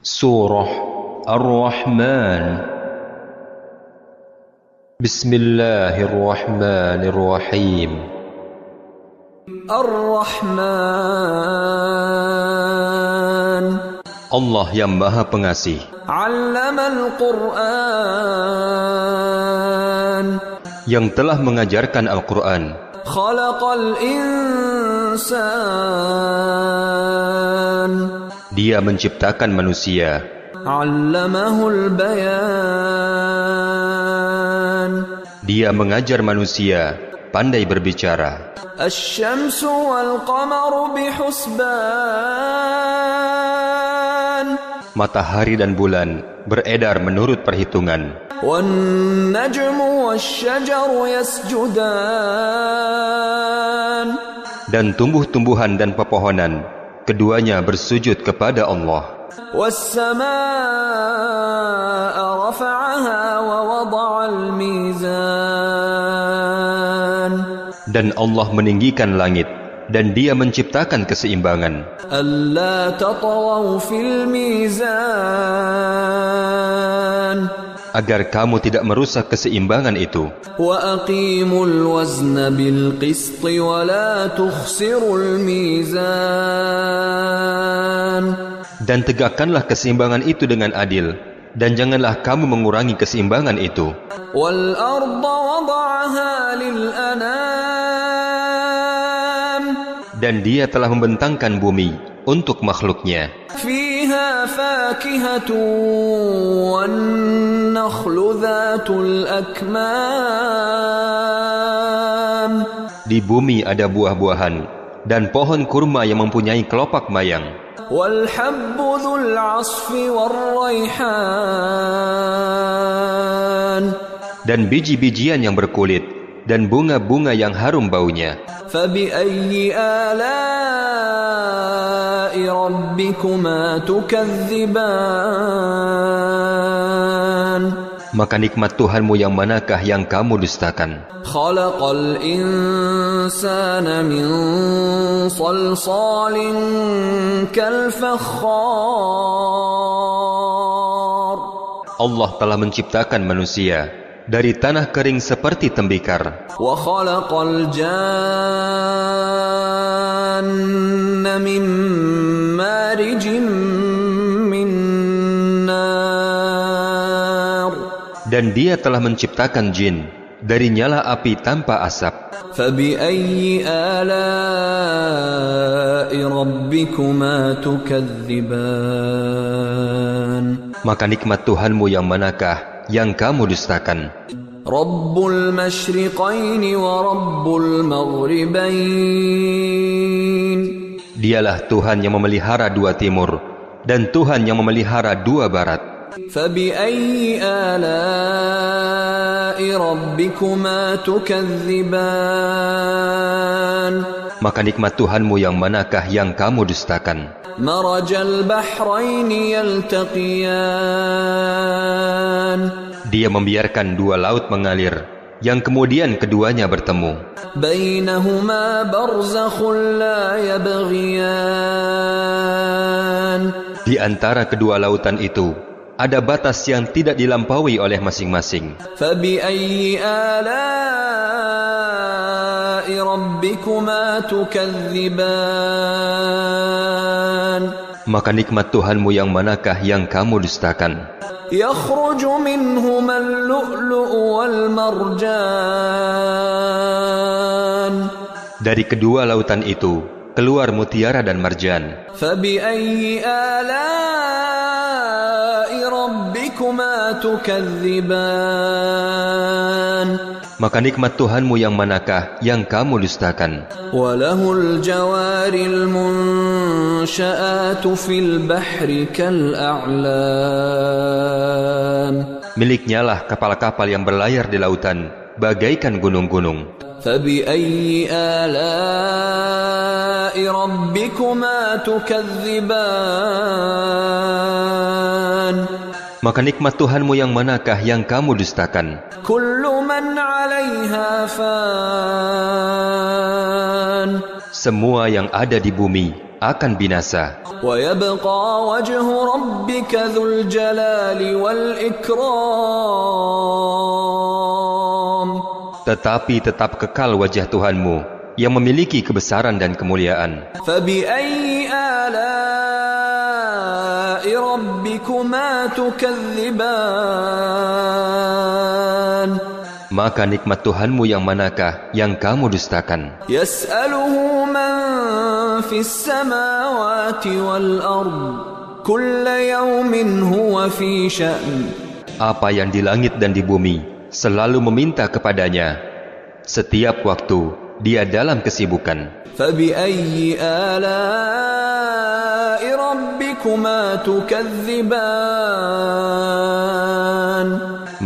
Surah Ar-Rahman. Bismillahirrahmanirrahim. Ar-Rahman. Allah yang Maha Pengasih. 'allama al-Qur'an yang telah mengajarkan Al-Quran. Khalaqal insan dia menciptakan manusia. Dia mengajar manusia pandai berbicara. Matahari dan bulan beredar menurut perhitungan. Dan tumbuh-tumbuhan dan pepohonan Keduanya bersujud kepada Allah. Dan Allah meninggikan langit dan dia menciptakan keseimbangan. Allah agar kamu tidak merusak keseimbangan itu. Dan tegakkanlah keseimbangan itu dengan adil, dan janganlah kamu mengurangi keseimbangan itu dan dia telah membentangkan bumi untuk makhluknya. Di bumi ada buah-buahan dan pohon kurma yang mempunyai kelopak mayang. Dan biji-bijian yang berkulit dan bunga-bunga yang harum baunya. Maka nikmat Tuhanmu yang manakah yang kamu dustakan? Allah telah menciptakan manusia dari tanah kering seperti tembikar. Dan dia telah menciptakan jin dari nyala api tanpa asap. Maka nikmat Tuhanmu yang manakah yang kamu dustakan رب المشرقين ورب المغربين Dialah Tuhan yang memelihara dua timur Dan Tuhan yang memelihara dua barat فبأي آلاء ربكما تكذبان maka nikmat Tuhanmu yang manakah yang kamu dustakan? Dia membiarkan dua laut mengalir, yang kemudian keduanya bertemu. Di antara kedua lautan itu, ada batas yang tidak dilampaui oleh masing-masing. ربكما تكذبان Maka nikmat Tuhanmu yang manakah yang kamu dustakan يخرج منهما اللؤلؤ والمرجان Dari kedua lautan itu Keluar mutiara dan marjan فبأي آلاء ربكما تكذبان Maka nikmat Tuhanmu yang manakah yang kamu dustakan وله الجوار المنشآت في البحر كالأعلام Miliknya lah kapal-kapal yang berlayar di lautan Bagaikan gunung-gunung فبأي آلاء ربكما تكذبان Maka nikmat Tuhanmu yang manakah yang kamu dustakan? Semua yang ada di bumi akan binasa. Tetapi tetap kekal wajah Tuhanmu yang memiliki kebesaran dan kemuliaan. فبأي آلاء ربكما تكذبان Maka nikmat Tuhanmu yang manakah yang kamu dustakan? يسأله من في السماوات والأرض كل يوم هو في شأن Apa yang di langit dan di bumi selalu meminta kepadanya. Setiap waktu dia dalam kesibukan. فبأي آلاء ربكما تكذبان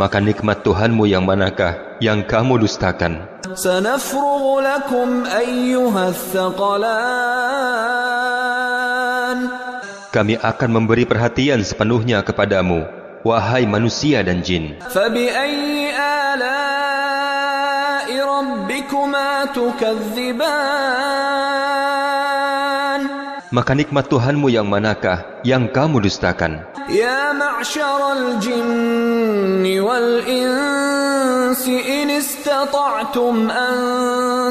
Maka nikmat Tuhanmu yang manakah yang kamu dustakan? سنفرغ لكم أيها الثقلان Kami akan memberi perhatian sepenuhnya kepadamu, wahai manusia dan jin. فبأي آلاء ربكما تكذبان Maka nikmat Tuhanmu yang manakah yang kamu dustakan? يا معشر الجن والإنس إن استطعتم أن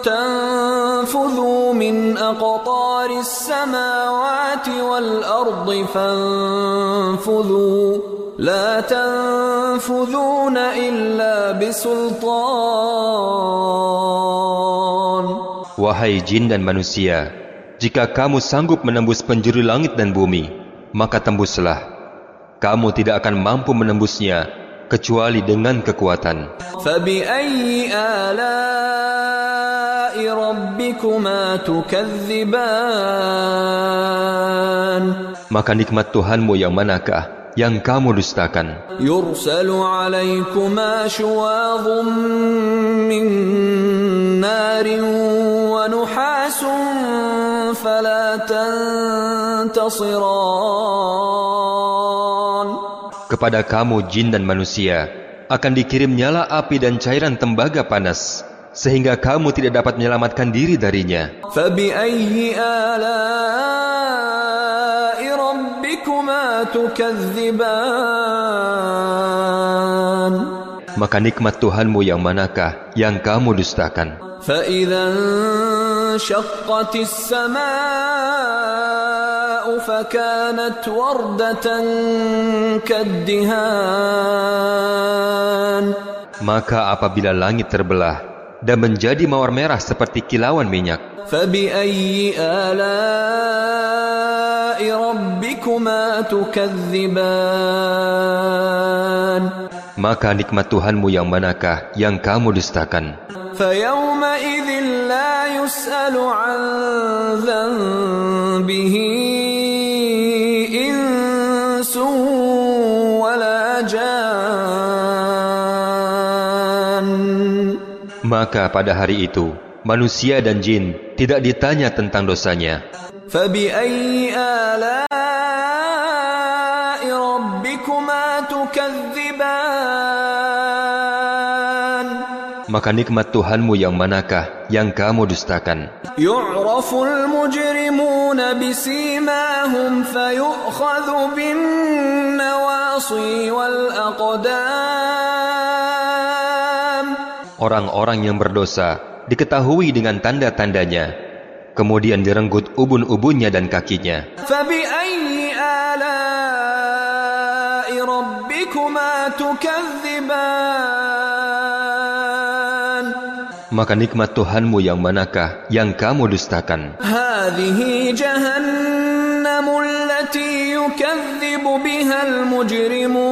تنفذوا من أقطار السماوات والأرض فانفذوا لا تنفذون إلا بسلطان Wahai jin dan manusia, jika kamu sanggup menembus penjuru langit dan bumi, maka tembuslah. Kamu tidak akan mampu menembusnya kecuali dengan kekuatan. Maka nikmat Tuhanmu yang manakah? yang kamu dustakan. Yursalu فلا تنتصران Kepada kamu jin dan manusia akan dikirim nyala api dan cairan tembaga panas sehingga kamu tidak dapat menyelamatkan diri darinya. فبأي آلاء ربكما تكذبان Maka nikmat Tuhanmu yang manakah yang kamu dustakan? فإذا انشقت السماء فكانت وردة كالدهان Maka apabila langit terbelah dan menjadi mawar merah seperti kilauan minyak, فبأي آلاء ربكما تكذبان maka nikmat Tuhanmu yang manakah yang kamu dustakan? فيومئذ لا يسأل عن ذنبه إنس ولا جان Maka pada hari itu, manusia dan jin tidak ditanya tentang dosanya. فبأي آلاء تكذبان Maka nikmat Tuhanmu yang manakah yang kamu dustakan? يعرف المجرمون بسيماهم فيؤخذ بالنواصي والأقدام Orang-orang yang berdosa diketahui dengan tanda-tandanya, kemudian direnggut ubun-ubunnya dan kakinya. فبأي آلاء ربكما تكذبان Maka nikmat Tuhanmu yang manakah yang kamu dustakan? هذه جهنم التي يكذب بها المجرمون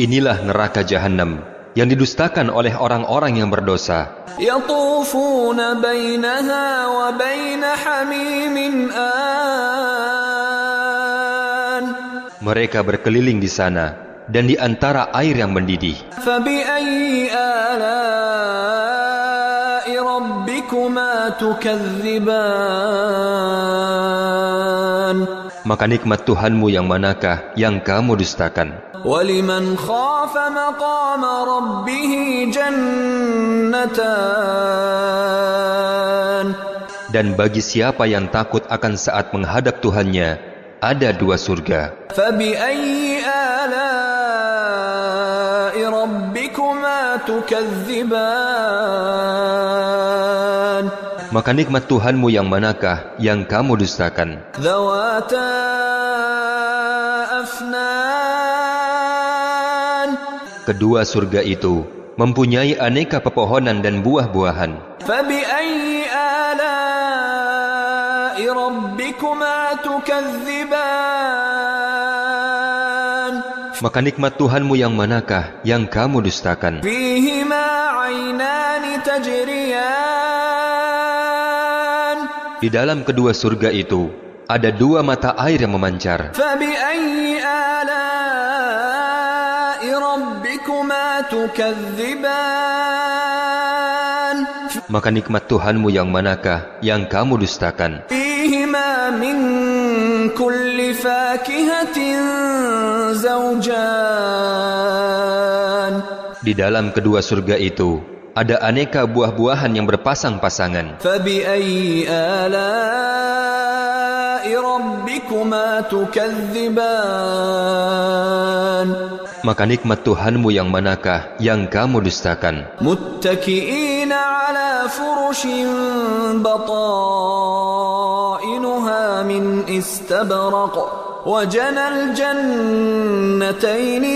Inilah neraka jahanam yang didustakan oleh orang-orang yang berdosa. يطوفون بينها وبين حميم آن Mereka berkeliling di sana dan di antara air yang mendidih. فبأي آلاء ربكما تكذبان Maka nikmat Tuhanmu yang manakah yang kamu dustakan? ولمن خاف مقام ربه جنتان Dan bagi siapa yang takut akan saat menghadap Tuhannya, ada dua surga. Maka nikmat Tuhanmu yang manakah yang kamu dustakan? Kedua surga itu mempunyai aneka pepohonan dan buah-buahan. Maka nikmat Tuhanmu yang manakah yang kamu dustakan? فيهما عينان تجريان Di dalam kedua surga itu ada dua mata air yang memancar. فبأي آلاء ربكما تكذبان maka nikmat Tuhanmu yang manakah yang kamu dustakan? Di dalam kedua surga itu, ada aneka buah-buahan yang berpasang-pasangan. Maka nikmat Tuhanmu yang manakah yang kamu dustakan? Muttaki'ina ala فرش بطائنها من استبرق وجنى الجنتين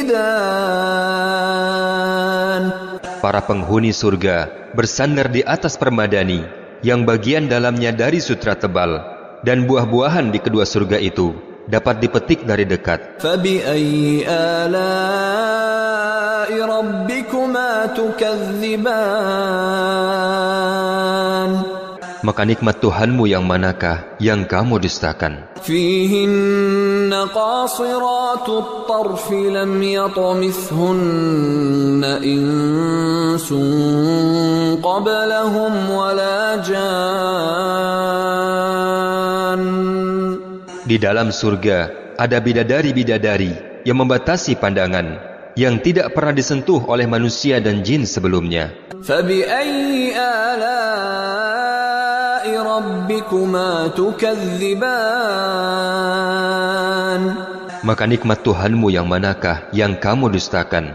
دان Para penghuni surga bersandar di atas permadani yang bagian dalamnya dari sutra tebal dan buah-buahan di kedua surga itu dapat dipetik dari dekat. فبأي آلاء ربكما تكذبان Maka nikmat Tuhanmu yang manakah yang kamu dustakan? فيهن قاصرات الطرف لم يطمثهن إنس قبلهم ولا جان Di dalam surga ada bidadari-bidadari yang membatasi pandangan yang tidak pernah disentuh oleh manusia dan jin sebelumnya. Maka nikmat Tuhanmu yang manakah yang kamu dustakan?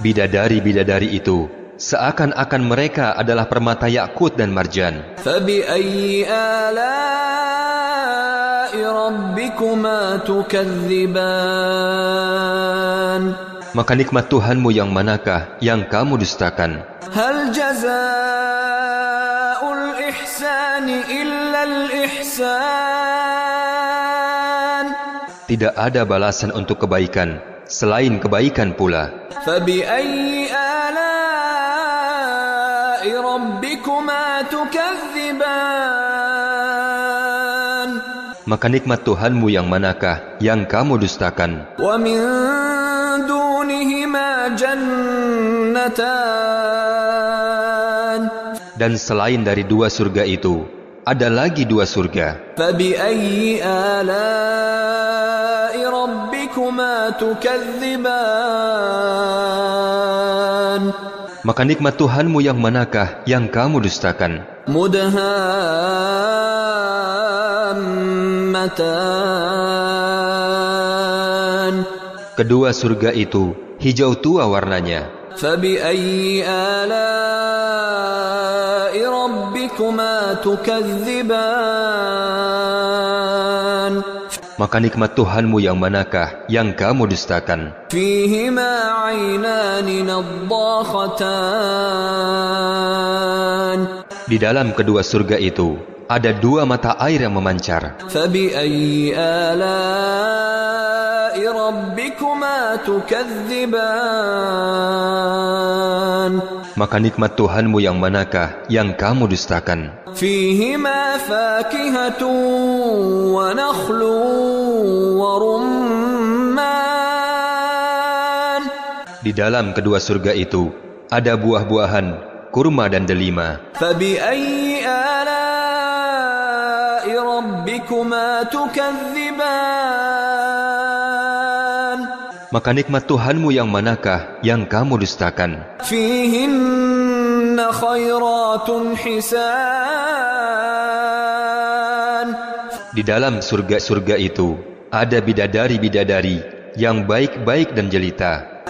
Bidadari-bidadari itu seakan-akan mereka adalah permata yakut dan marjan. Maka nikmat Tuhanmu yang manakah yang kamu dustakan? Tidak ada balasan untuk kebaikan selain kebaikan pula. Fabi ayyi ala maka nikmat Tuhanmu yang manakah yang kamu dustakan? Dan selain dari dua surga itu, ada lagi dua surga. Maka nikmat Tuhanmu yang manakah yang kamu dustakan? مدهامتان Kedua surga itu hijau tua warnanya. فبأي آلاء ربكما تكذبان Maka nikmat Tuhanmu yang manakah yang kamu dustakan? فيهما عينان نضاختان Di dalam kedua surga itu ada dua mata air yang memancar. فبأي آلاء ربكما تكذبان Maka nikmat Tuhanmu yang manakah yang kamu dustakan? فيهما فاكهة ونخل ورمان Di dalam kedua surga itu ada buah-buahan, kurma dan delima. فبأي آلاء ربكما تكذبان maka nikmat Tuhanmu yang manakah yang kamu dustakan? Di dalam surga-surga itu ada bidadari-bidadari yang baik-baik dan jelita.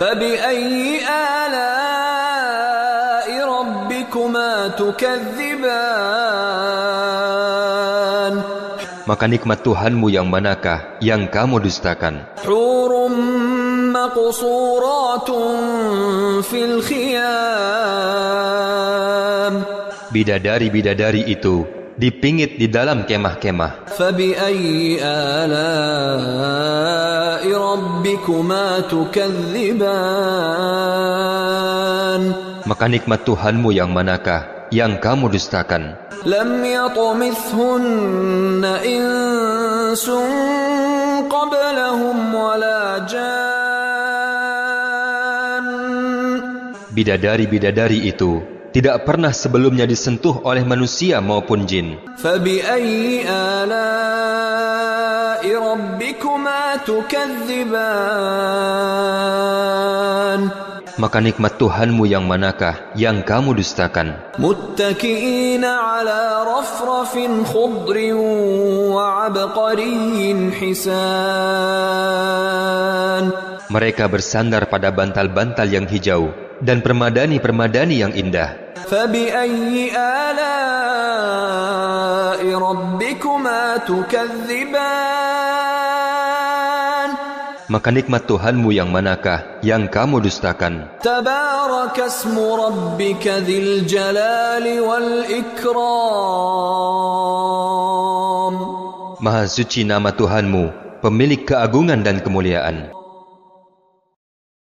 Maka nikmat Tuhanmu yang manakah yang kamu dustakan? مقصورات في الخيام Bidadari-bidadari itu dipingit di dalam kemah-kemah. فبأي آلاء ربكما تكذبان Maka nikmat Tuhanmu yang manakah yang kamu dustakan? لم يطمثهن إنس قبلهم ولا جان Bidadari-bidadari itu tidak pernah sebelumnya disentuh oleh manusia maupun jin. Maka nikmat Tuhanmu yang manakah yang kamu dustakan? Mereka bersandar pada bantal-bantal yang hijau dan permadani-permadani yang indah. Maka nikmat Tuhanmu yang manakah yang kamu dustakan? Maha suci nama Tuhanmu, pemilik keagungan dan kemuliaan.